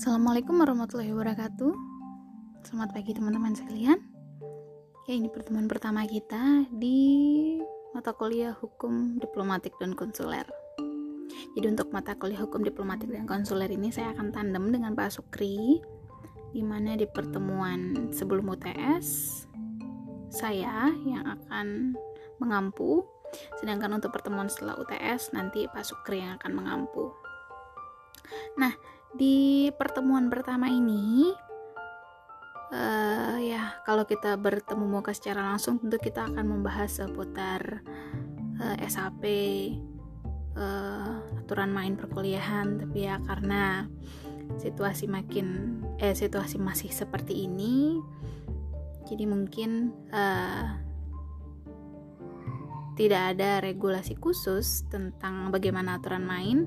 Assalamualaikum warahmatullahi wabarakatuh. Selamat pagi teman-teman sekalian. Ya, ini pertemuan pertama kita di mata kuliah Hukum Diplomatik dan Konsuler. Jadi untuk mata kuliah Hukum Diplomatik dan Konsuler ini saya akan tandem dengan Pak Sukri di mana di pertemuan sebelum UTS saya yang akan mengampu sedangkan untuk pertemuan setelah UTS nanti Pak Sukri yang akan mengampu. Nah, di pertemuan pertama ini uh, ya kalau kita bertemu muka secara langsung tentu kita akan membahas seputar uh, eh, SAP uh, eh, aturan main perkuliahan. Tapi ya karena situasi makin eh situasi masih seperti ini jadi mungkin uh, tidak ada regulasi khusus tentang bagaimana aturan main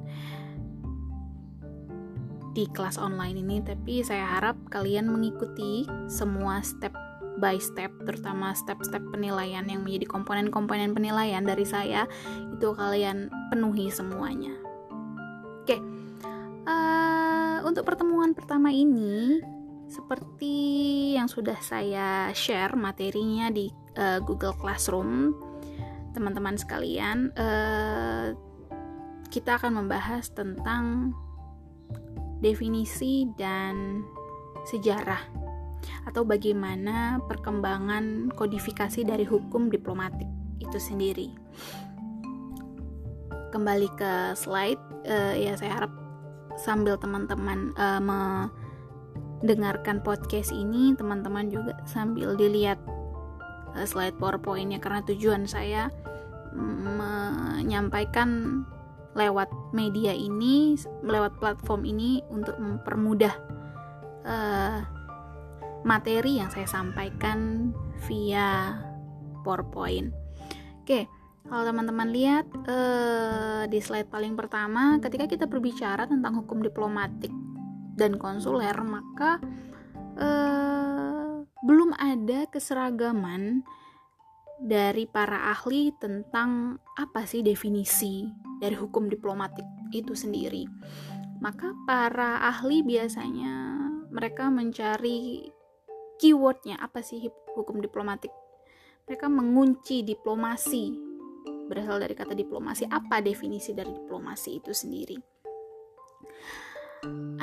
di kelas online ini tapi saya harap kalian mengikuti semua step by step terutama step-step penilaian yang menjadi komponen-komponen penilaian dari saya itu kalian penuhi semuanya. Oke uh, untuk pertemuan pertama ini seperti yang sudah saya share materinya di uh, Google Classroom teman-teman sekalian uh, kita akan membahas tentang definisi dan sejarah atau bagaimana perkembangan kodifikasi dari hukum diplomatik itu sendiri. Kembali ke slide, uh, ya saya harap sambil teman-teman uh, mendengarkan podcast ini, teman-teman juga sambil dilihat uh, slide PowerPoint-nya karena tujuan saya menyampaikan lewat media ini, lewat platform ini untuk mempermudah uh, materi yang saya sampaikan via PowerPoint. Oke, kalau teman-teman lihat uh, di slide paling pertama, ketika kita berbicara tentang hukum diplomatik dan konsuler, maka uh, belum ada keseragaman dari para ahli tentang apa sih definisi dari hukum diplomatik itu sendiri. Maka para ahli biasanya mereka mencari keywordnya apa sih hukum diplomatik. Mereka mengunci diplomasi berasal dari kata diplomasi. Apa definisi dari diplomasi itu sendiri?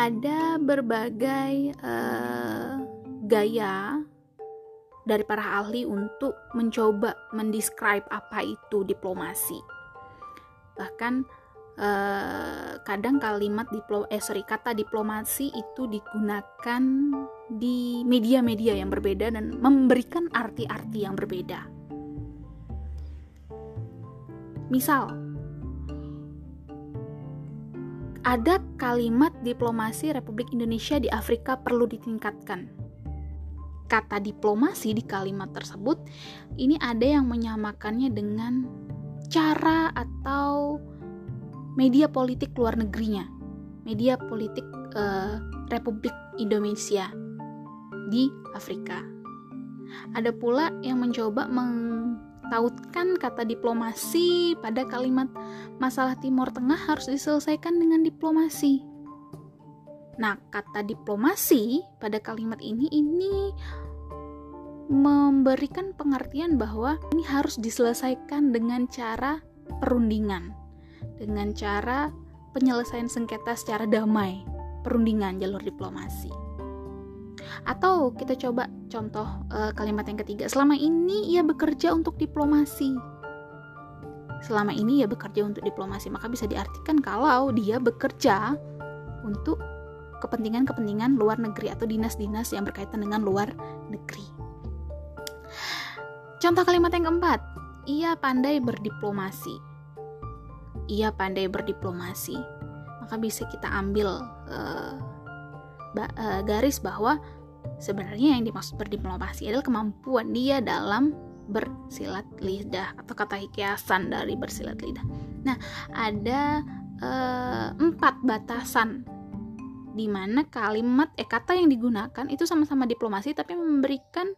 Ada berbagai uh, gaya dari para ahli untuk mencoba mendescribe apa itu diplomasi. Bahkan eh, kadang kalimat diplo eh sorry kata diplomasi itu digunakan di media-media yang berbeda dan memberikan arti-arti yang berbeda. Misal, ada kalimat diplomasi Republik Indonesia di Afrika perlu ditingkatkan kata diplomasi di kalimat tersebut ini ada yang menyamakannya dengan cara atau media politik luar negerinya. Media politik uh, Republik Indonesia di Afrika. Ada pula yang mencoba mentautkan kata diplomasi pada kalimat masalah Timur Tengah harus diselesaikan dengan diplomasi Nah, kata diplomasi pada kalimat ini ini memberikan pengertian bahwa ini harus diselesaikan dengan cara perundingan, dengan cara penyelesaian sengketa secara damai, perundingan jalur diplomasi. Atau kita coba contoh uh, kalimat yang ketiga, selama ini ia bekerja untuk diplomasi. Selama ini ia bekerja untuk diplomasi, maka bisa diartikan kalau dia bekerja untuk kepentingan-kepentingan luar negeri atau dinas-dinas yang berkaitan dengan luar negeri. Contoh kalimat yang keempat, ia pandai berdiplomasi. Ia pandai berdiplomasi. Maka bisa kita ambil uh, garis bahwa sebenarnya yang dimaksud berdiplomasi adalah kemampuan dia dalam bersilat lidah atau kata hikiasan dari bersilat lidah. Nah, ada uh, empat batasan di mana kalimat eh kata yang digunakan itu sama-sama diplomasi tapi memberikan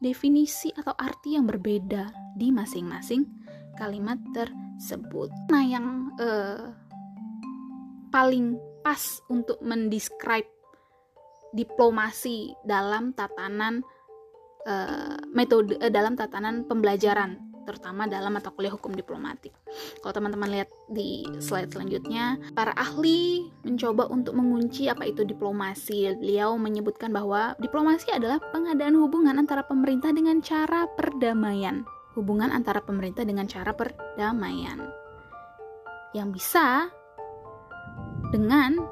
definisi atau arti yang berbeda di masing-masing kalimat tersebut. Nah, yang eh, paling pas untuk mendescribe diplomasi dalam tatanan uh, metode uh, dalam tatanan pembelajaran terutama dalam mata kuliah hukum diplomatik. Kalau teman-teman lihat di slide selanjutnya, para ahli mencoba untuk mengunci apa itu diplomasi. Beliau menyebutkan bahwa diplomasi adalah pengadaan hubungan antara pemerintah dengan cara perdamaian. Hubungan antara pemerintah dengan cara perdamaian. Yang bisa dengan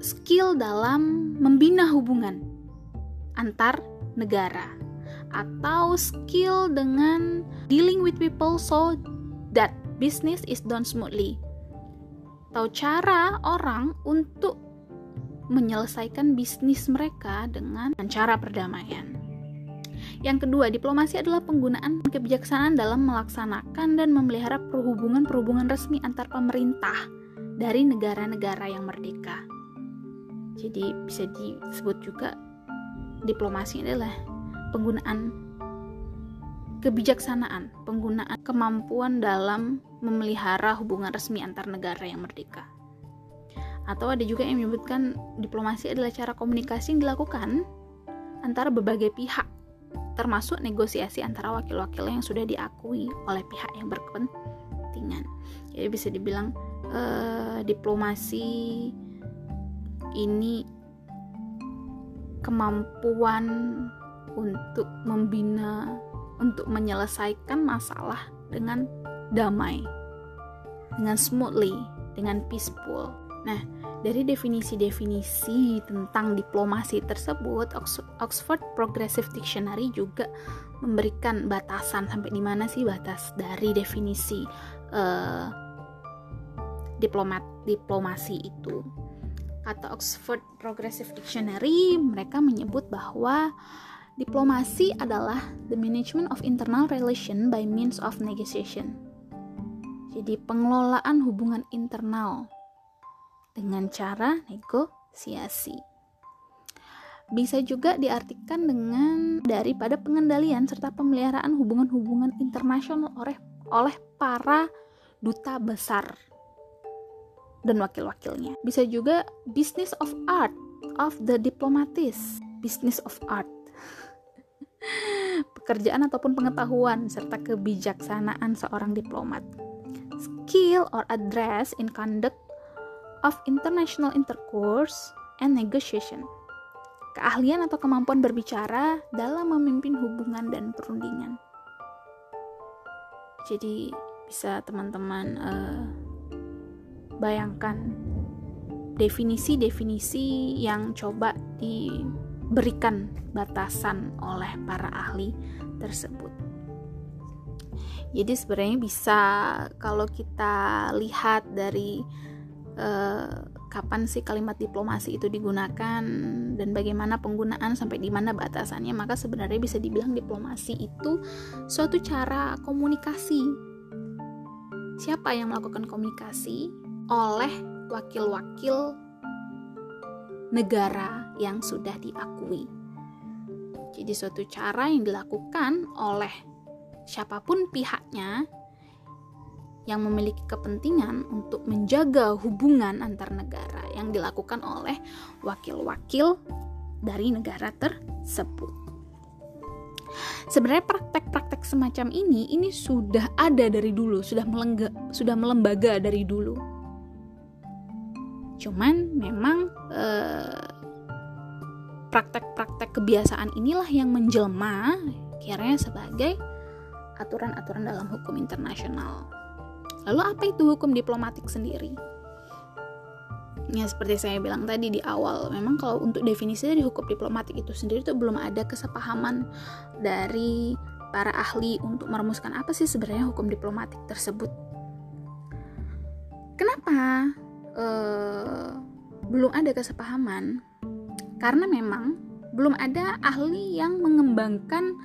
skill dalam membina hubungan antar negara atau skill dengan dealing with people so that business is done smoothly. Tahu cara orang untuk menyelesaikan bisnis mereka dengan cara perdamaian. Yang kedua, diplomasi adalah penggunaan kebijaksanaan dalam melaksanakan dan memelihara perhubungan-perhubungan resmi antar pemerintah dari negara-negara yang merdeka. Jadi bisa disebut juga diplomasi adalah penggunaan kebijaksanaan, penggunaan kemampuan dalam memelihara hubungan resmi antar negara yang merdeka. Atau ada juga yang menyebutkan diplomasi adalah cara komunikasi yang dilakukan antara berbagai pihak, termasuk negosiasi antara wakil-wakil yang sudah diakui oleh pihak yang berkepentingan. Jadi bisa dibilang eh, diplomasi ini kemampuan untuk membina, untuk menyelesaikan masalah dengan damai, dengan smoothly, dengan peaceful. Nah, dari definisi-definisi tentang diplomasi tersebut, Oxford Progressive Dictionary juga memberikan batasan sampai di mana sih batas dari definisi uh, diplomat diplomasi itu. Kata Oxford Progressive Dictionary, mereka menyebut bahwa Diplomasi adalah the management of internal relation by means of negotiation. Jadi pengelolaan hubungan internal dengan cara negosiasi. Bisa juga diartikan dengan daripada pengendalian serta pemeliharaan hubungan-hubungan internasional oleh oleh para duta besar dan wakil-wakilnya. Bisa juga business of art of the diplomatist, business of art pekerjaan ataupun pengetahuan serta kebijaksanaan seorang diplomat. Skill or address in conduct of international intercourse and negotiation. Keahlian atau kemampuan berbicara dalam memimpin hubungan dan perundingan. Jadi bisa teman-teman uh, bayangkan definisi-definisi yang coba di diberikan batasan oleh para ahli tersebut. Jadi sebenarnya bisa kalau kita lihat dari eh, kapan sih kalimat diplomasi itu digunakan dan bagaimana penggunaan sampai di mana batasannya, maka sebenarnya bisa dibilang diplomasi itu suatu cara komunikasi. Siapa yang melakukan komunikasi oleh wakil-wakil negara yang sudah diakui. Jadi suatu cara yang dilakukan oleh siapa pun pihaknya yang memiliki kepentingan untuk menjaga hubungan antar negara yang dilakukan oleh wakil-wakil dari negara tersebut. Sebenarnya praktek-praktek semacam ini ini sudah ada dari dulu, sudah melengga, sudah melembaga dari dulu Cuman memang praktek-praktek kebiasaan inilah yang menjelma kiranya sebagai aturan-aturan dalam hukum internasional. Lalu apa itu hukum diplomatik sendiri? Ya seperti saya bilang tadi di awal, memang kalau untuk definisi dari hukum diplomatik itu sendiri itu belum ada kesepahaman dari para ahli untuk merumuskan apa sih sebenarnya hukum diplomatik tersebut. Kenapa? uh, belum ada kesepahaman karena memang belum ada ahli yang mengembangkan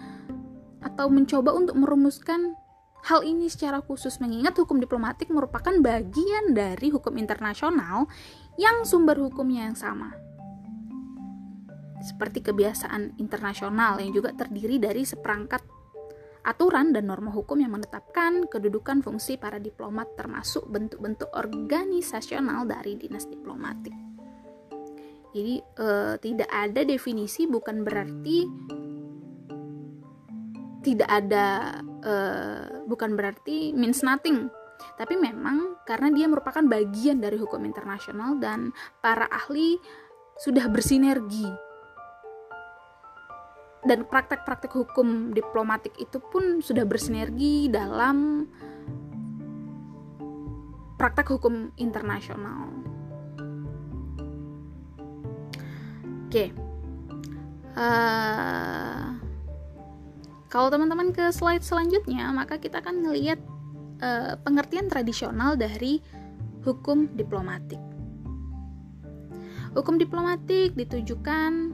atau mencoba untuk merumuskan hal ini secara khusus mengingat hukum diplomatik merupakan bagian dari hukum internasional yang sumber hukumnya yang sama. Seperti kebiasaan internasional yang juga terdiri dari seperangkat aturan dan norma hukum yang menetapkan kedudukan fungsi para diplomat termasuk bentuk-bentuk organisasional dari dinas diplomatik. Jadi uh, tidak ada definisi bukan berarti tidak ada uh, bukan berarti means nothing. Tapi memang karena dia merupakan bagian dari hukum internasional dan para ahli sudah bersinergi dan praktek-praktek hukum diplomatik itu pun sudah bersinergi dalam praktek hukum internasional. Oke, uh, kalau teman-teman ke slide selanjutnya, maka kita akan ngelihat uh, pengertian tradisional dari hukum diplomatik. Hukum diplomatik ditujukan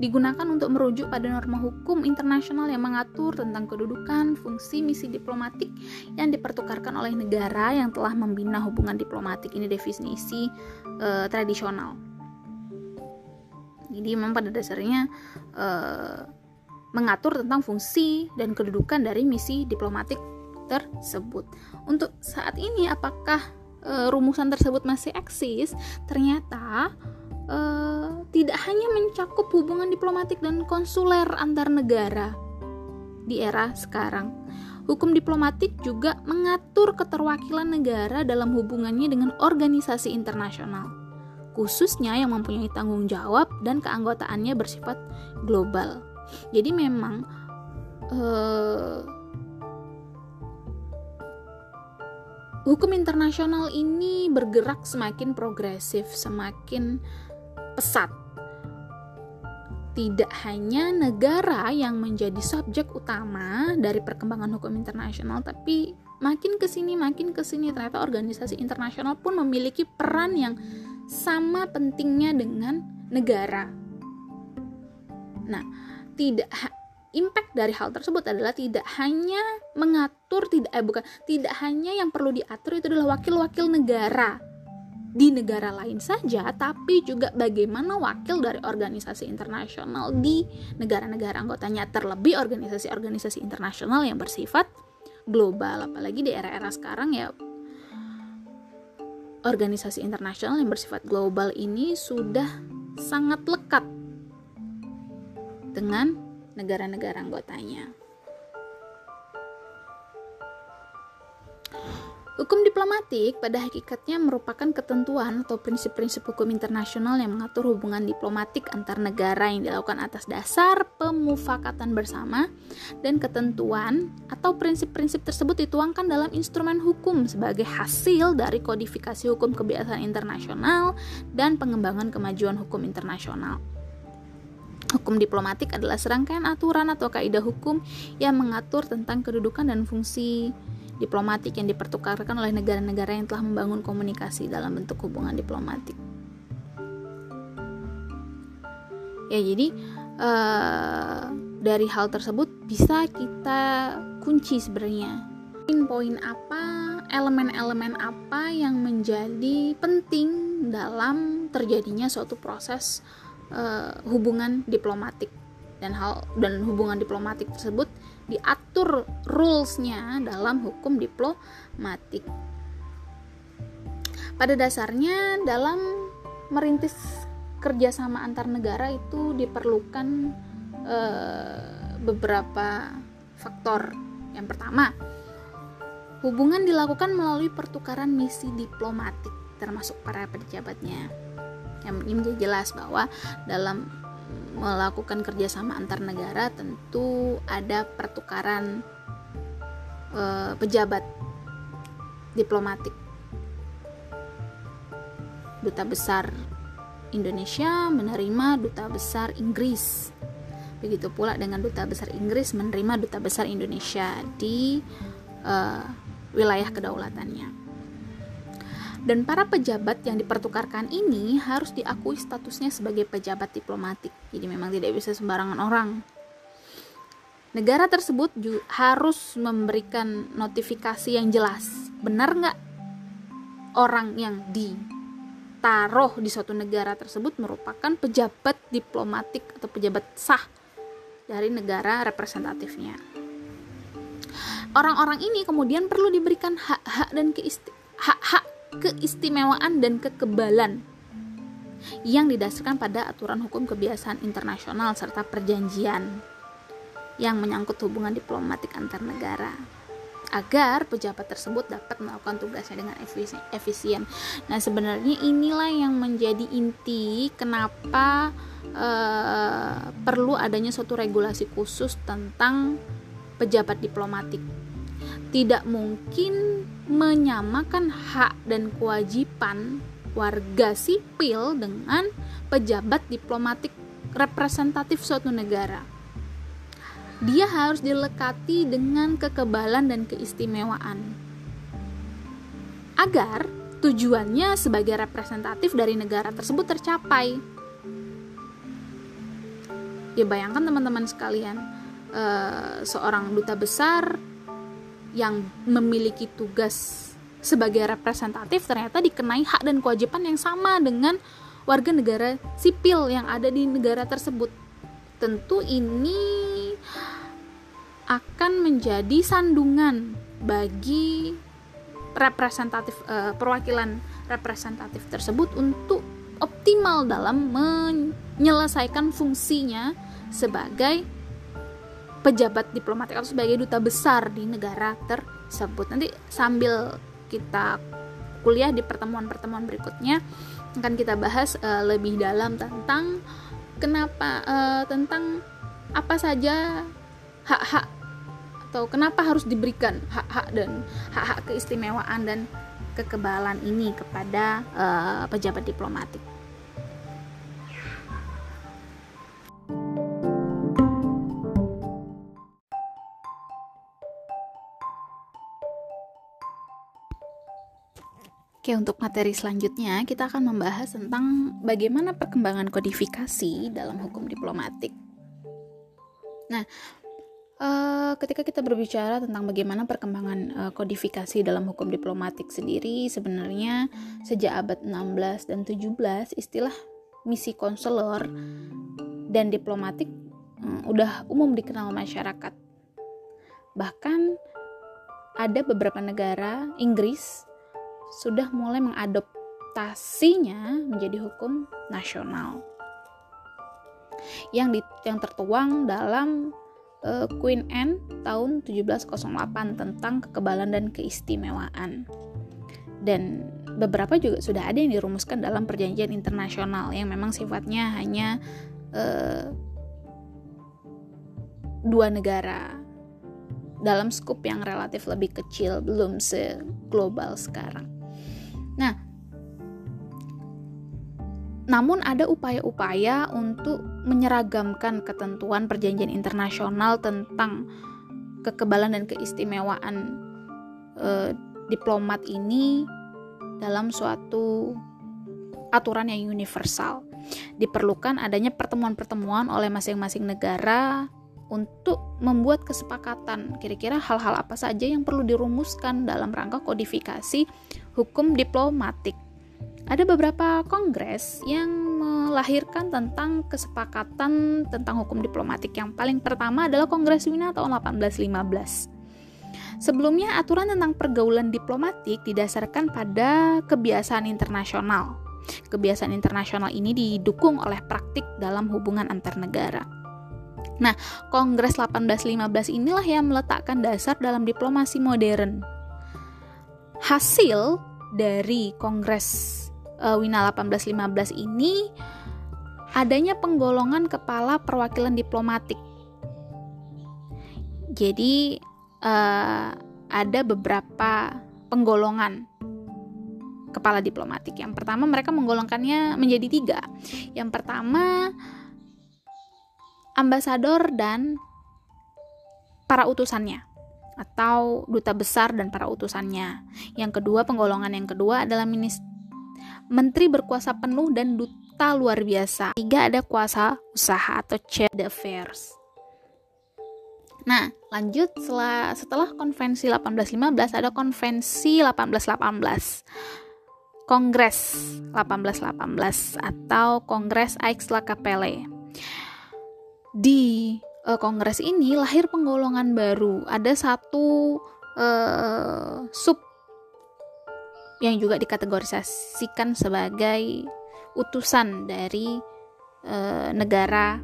digunakan untuk merujuk pada norma hukum internasional yang mengatur tentang kedudukan, fungsi, misi diplomatik yang dipertukarkan oleh negara yang telah membina hubungan diplomatik. Ini definisi uh, tradisional. Jadi memang pada dasarnya uh, mengatur tentang fungsi dan kedudukan dari misi diplomatik tersebut. Untuk saat ini apakah uh, rumusan tersebut masih eksis? Ternyata uh, tidak hanya mencakup hubungan diplomatik dan konsuler antar negara di era sekarang. Hukum diplomatik juga mengatur keterwakilan negara dalam hubungannya dengan organisasi internasional, khususnya yang mempunyai tanggung jawab dan keanggotaannya bersifat global. Jadi memang uh, hukum internasional ini bergerak semakin progresif, semakin pesat. Tidak hanya negara yang menjadi subjek utama dari perkembangan hukum internasional, tapi makin ke sini makin ke sini ternyata organisasi internasional pun memiliki peran yang sama pentingnya dengan negara. Nah, tidak impact dari hal tersebut adalah tidak hanya mengatur tidak eh bukan tidak hanya yang perlu diatur itu adalah wakil-wakil negara di negara lain saja, tapi juga bagaimana wakil dari organisasi internasional di negara-negara anggotanya, terlebih organisasi-organisasi internasional yang bersifat global, apalagi di era-era sekarang ya organisasi internasional yang bersifat global ini sudah sangat lekat dengan negara-negara anggotanya. Hukum diplomatik pada hakikatnya merupakan ketentuan atau prinsip-prinsip hukum internasional yang mengatur hubungan diplomatik antar negara yang dilakukan atas dasar pemufakatan bersama dan ketentuan atau prinsip-prinsip tersebut dituangkan dalam instrumen hukum sebagai hasil dari kodifikasi hukum kebiasaan internasional dan pengembangan kemajuan hukum internasional. Hukum diplomatik adalah serangkaian aturan atau kaidah hukum yang mengatur tentang kedudukan dan fungsi diplomatik yang dipertukarkan oleh negara-negara yang telah membangun komunikasi dalam bentuk hubungan diplomatik. Ya, jadi uh, dari hal tersebut bisa kita kunci sebenarnya poin-poin apa, elemen-elemen apa yang menjadi penting dalam terjadinya suatu proses uh, hubungan diplomatik dan hal dan hubungan diplomatik tersebut diatur rulesnya dalam hukum diplomatik. Pada dasarnya dalam merintis kerjasama antar negara itu diperlukan e, beberapa faktor. Yang pertama, hubungan dilakukan melalui pertukaran misi diplomatik termasuk para pejabatnya. Yang ini jelas bahwa dalam melakukan kerjasama antar negara tentu ada pertukaran e, pejabat diplomatik duta besar Indonesia menerima duta besar Inggris. Begitu pula dengan duta besar Inggris menerima duta besar Indonesia di e, wilayah kedaulatannya dan para pejabat yang dipertukarkan ini harus diakui statusnya sebagai pejabat diplomatik. Jadi memang tidak bisa sembarangan orang. Negara tersebut juga harus memberikan notifikasi yang jelas. Benar nggak orang yang ditaruh di suatu negara tersebut merupakan pejabat diplomatik atau pejabat sah dari negara representatifnya. Orang-orang ini kemudian perlu diberikan hak-hak dan hak-hak keistimewaan dan kekebalan yang didasarkan pada aturan hukum kebiasaan internasional serta perjanjian yang menyangkut hubungan diplomatik antar negara agar pejabat tersebut dapat melakukan tugasnya dengan efisien. Nah, sebenarnya inilah yang menjadi inti kenapa uh, perlu adanya suatu regulasi khusus tentang pejabat diplomatik. Tidak mungkin menyamakan hak dan kewajiban warga sipil dengan pejabat diplomatik representatif suatu negara dia harus dilekati dengan kekebalan dan keistimewaan. Agar tujuannya sebagai representatif dari negara tersebut tercapai. Ya bayangkan teman-teman sekalian, uh, seorang duta besar yang memiliki tugas sebagai representatif ternyata dikenai hak dan kewajiban yang sama dengan warga negara sipil yang ada di negara tersebut. Tentu ini akan menjadi sandungan bagi representatif uh, perwakilan representatif tersebut untuk optimal dalam menyelesaikan fungsinya sebagai pejabat diplomatik atau sebagai duta besar di negara tersebut. Nanti sambil kita kuliah di pertemuan-pertemuan berikutnya akan kita bahas uh, lebih dalam tentang kenapa uh, tentang apa saja hak-hak atau kenapa harus diberikan hak-hak dan hak-hak keistimewaan dan kekebalan ini kepada uh, pejabat diplomatik. Oke, untuk materi selanjutnya kita akan membahas tentang bagaimana perkembangan kodifikasi dalam hukum diplomatik. Nah, Uh, ketika kita berbicara tentang bagaimana perkembangan uh, kodifikasi dalam hukum diplomatik sendiri, sebenarnya sejak abad 16 dan 17 istilah misi konselor dan diplomatik um, udah umum dikenal masyarakat. Bahkan ada beberapa negara Inggris sudah mulai mengadoptasinya menjadi hukum nasional. Yang di, yang tertuang dalam uh, Queen Anne tahun 1708 tentang kekebalan dan keistimewaan. Dan beberapa juga sudah ada yang dirumuskan dalam perjanjian internasional yang memang sifatnya hanya uh, dua negara dalam skup yang relatif lebih kecil, belum seglobal sekarang. Nah, namun ada upaya-upaya untuk menyeragamkan ketentuan perjanjian internasional tentang kekebalan dan keistimewaan e, diplomat ini dalam suatu aturan yang universal. Diperlukan adanya pertemuan-pertemuan oleh masing-masing negara untuk membuat kesepakatan kira-kira hal-hal apa saja yang perlu dirumuskan dalam rangka kodifikasi hukum diplomatik ada beberapa kongres yang melahirkan tentang kesepakatan tentang hukum diplomatik. Yang paling pertama adalah Kongres Wina tahun 1815. Sebelumnya, aturan tentang pergaulan diplomatik didasarkan pada kebiasaan internasional. Kebiasaan internasional ini didukung oleh praktik dalam hubungan antar negara. Nah, Kongres 1815 inilah yang meletakkan dasar dalam diplomasi modern. Hasil dari Kongres uh, Wina 1815 ini adanya penggolongan kepala perwakilan diplomatik. Jadi uh, ada beberapa penggolongan kepala diplomatik. Yang pertama mereka menggolongkannya menjadi tiga. Yang pertama ambasador dan para utusannya atau duta besar dan para utusannya. Yang kedua penggolongan yang kedua adalah minister menteri berkuasa penuh dan duta luar biasa. Tiga ada kuasa usaha atau chef d'affaires. Nah, lanjut setelah, setelah konvensi 1815 ada konvensi 1818. Kongres 1818 atau Kongres Aix-la-Chapelle. Di uh, kongres ini lahir penggolongan baru. Ada satu uh, sub yang juga dikategorisasikan sebagai utusan dari uh, negara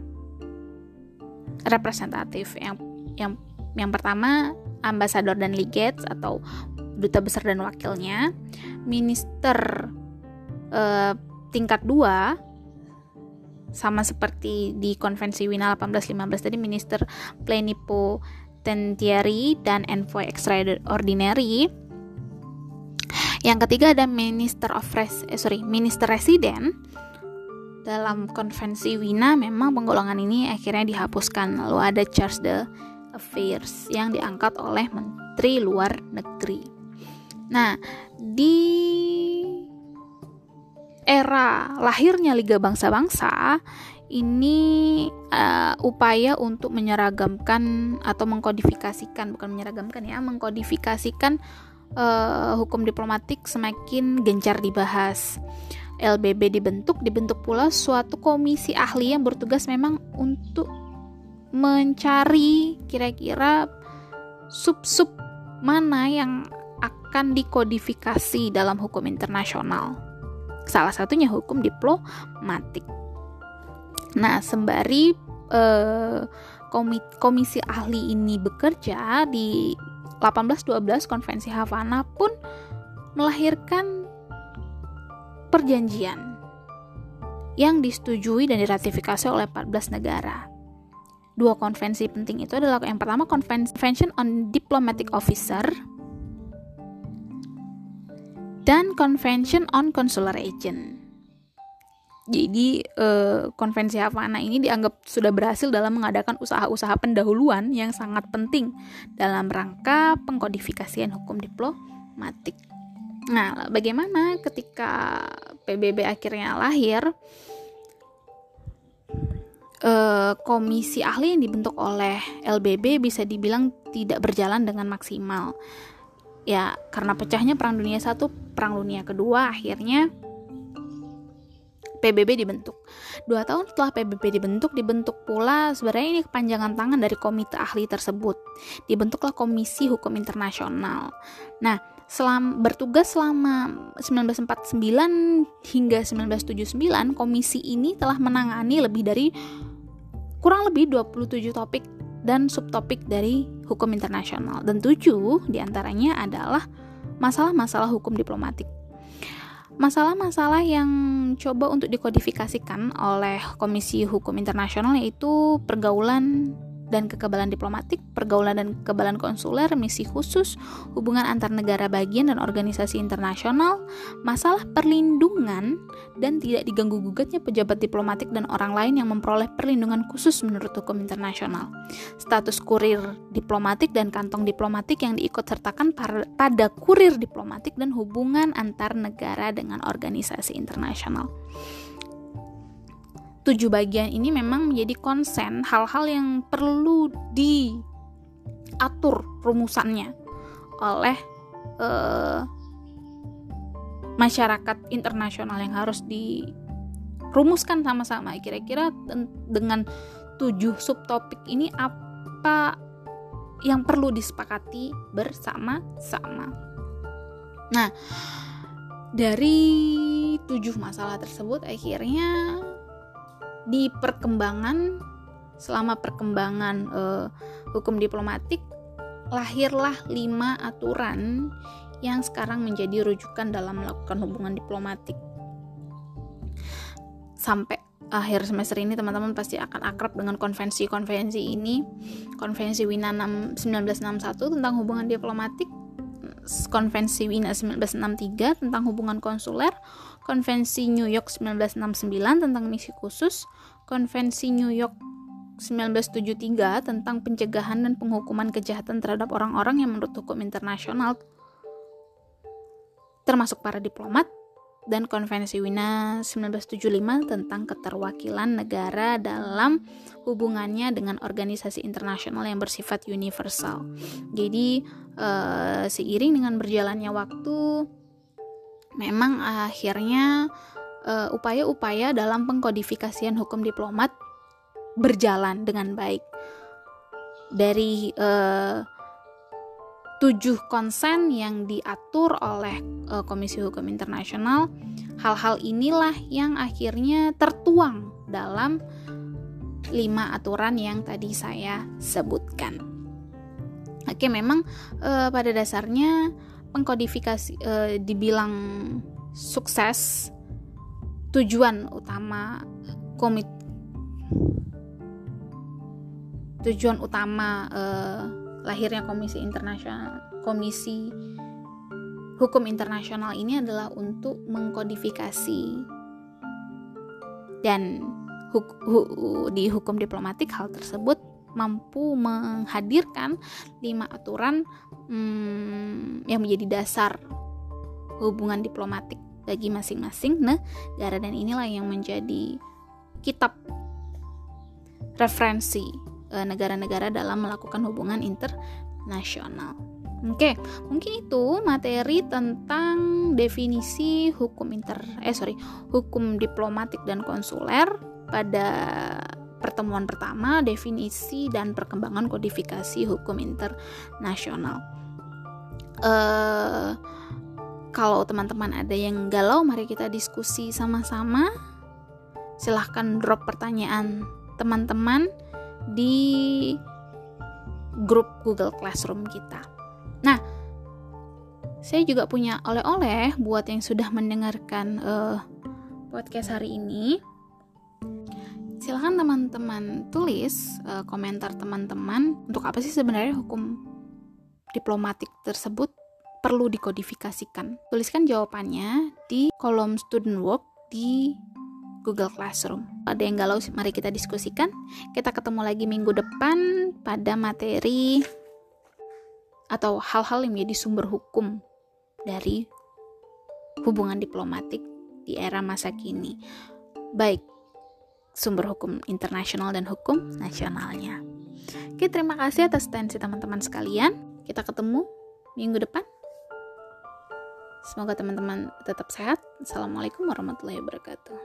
representatif yang yang yang pertama ambasador dan legates atau duta besar dan wakilnya, minister uh, tingkat 2 sama seperti di konvensi Wina 1815 tadi minister plenipotentiary dan envoy extraordinary. Yang ketiga ada minister of res eh, sorry minister resident. Dalam konvensi Wina memang penggolongan ini akhirnya dihapuskan. Lalu ada charge the affairs yang diangkat oleh menteri luar negeri. Nah di era lahirnya Liga Bangsa-Bangsa ini uh, upaya untuk menyeragamkan atau mengkodifikasikan bukan menyeragamkan ya mengkodifikasikan uh, hukum diplomatik semakin gencar dibahas. LBB dibentuk, dibentuk pula suatu komisi ahli yang bertugas memang untuk mencari kira-kira sub-sub mana yang akan dikodifikasi dalam hukum internasional. Salah satunya hukum diplomatik. Nah, sembari eh, komisi ahli ini bekerja di 1812 Konvensi Havana pun melahirkan perjanjian yang disetujui dan diratifikasi oleh 14 negara. Dua konvensi penting itu adalah yang pertama Convention on Diplomatic Officer dan Convention on Consular Agent. Jadi eh, konvensi Havana ini dianggap sudah berhasil dalam mengadakan usaha-usaha pendahuluan yang sangat penting dalam rangka pengkodifikasian hukum diplomatik. Nah, bagaimana ketika PBB akhirnya lahir? Eh, komisi ahli yang dibentuk oleh LBB bisa dibilang tidak berjalan dengan maksimal. Ya, karena pecahnya Perang Dunia I, Perang Dunia Kedua, akhirnya PBB dibentuk. Dua tahun setelah PBB dibentuk, dibentuk pula sebenarnya ini kepanjangan tangan dari komite ahli tersebut. Dibentuklah Komisi Hukum Internasional. Nah, selam, bertugas selama 1949 hingga 1979, komisi ini telah menangani lebih dari kurang lebih 27 topik dan subtopik dari hukum internasional. Dan tujuh di antaranya adalah masalah-masalah hukum diplomatik. Masalah-masalah yang coba untuk dikodifikasikan oleh Komisi Hukum Internasional yaitu pergaulan dan kekebalan diplomatik, pergaulan dan kekebalan konsuler, misi khusus, hubungan antar negara bagian dan organisasi internasional, masalah perlindungan dan tidak diganggu gugatnya pejabat diplomatik dan orang lain yang memperoleh perlindungan khusus menurut hukum internasional, status kurir diplomatik dan kantong diplomatik yang diikut sertakan pada kurir diplomatik dan hubungan antar negara dengan organisasi internasional tujuh bagian ini memang menjadi konsen hal-hal yang perlu diatur rumusannya oleh uh, masyarakat internasional yang harus dirumuskan sama-sama kira-kira dengan tujuh subtopik ini apa yang perlu disepakati bersama-sama. Nah, dari tujuh masalah tersebut akhirnya di perkembangan selama perkembangan uh, hukum diplomatik lahirlah lima aturan yang sekarang menjadi rujukan dalam melakukan hubungan diplomatik. Sampai akhir semester ini teman-teman pasti akan akrab dengan konvensi-konvensi ini. Konvensi Wina 1961 tentang hubungan diplomatik konvensi Wina 1963 tentang hubungan konsuler Konvensi New York 1969 tentang misi khusus, Konvensi New York 1973 tentang pencegahan dan penghukuman kejahatan terhadap orang-orang yang menurut hukum internasional termasuk para diplomat dan Konvensi Wina 1975 tentang keterwakilan negara dalam hubungannya dengan organisasi internasional yang bersifat universal. Jadi uh, seiring dengan berjalannya waktu memang akhirnya eh, upaya-upaya dalam pengkodifikasian hukum diplomat berjalan dengan baik dari uh, tujuh konsen yang diatur oleh uh, Komisi Hukum Internasional. Hal-hal inilah yang akhirnya tertuang dalam lima aturan yang tadi saya sebutkan. Oke, memang uh, pada dasarnya pengkodifikasi uh, dibilang sukses tujuan utama komit tujuan utama uh, lahirnya Komisi Internasional Komisi Hukum Internasional ini adalah untuk mengkodifikasi dan huk, hu, di hukum diplomatik hal tersebut mampu menghadirkan lima aturan hmm, yang menjadi dasar hubungan diplomatik bagi masing-masing negara dan inilah yang menjadi kitab referensi Eh, negara-negara dalam melakukan hubungan internasional. Oke, mungkin itu materi tentang definisi hukum inter eh sorry hukum diplomatik dan konsuler pada pertemuan pertama definisi dan perkembangan kodifikasi hukum internasional. Uh, kalau teman-teman ada yang galau, mari kita diskusi sama-sama. Silahkan drop pertanyaan teman-teman di grup Google Classroom kita. Nah, saya juga punya oleh-oleh buat yang sudah mendengarkan uh, podcast hari ini. Silahkan teman-teman tulis uh, komentar teman-teman untuk apa sih sebenarnya hukum diplomatik tersebut perlu dikodifikasikan. Tuliskan jawabannya di kolom student work di Google Classroom. Ada yang galau, mari kita diskusikan. Kita ketemu lagi minggu depan pada materi atau hal-hal yang menjadi sumber hukum dari hubungan diplomatik di era masa kini. Baik sumber hukum internasional dan hukum nasionalnya. Oke, terima kasih atas atensi teman-teman sekalian. Kita ketemu minggu depan. Semoga teman-teman tetap sehat. Assalamualaikum warahmatullahi wabarakatuh.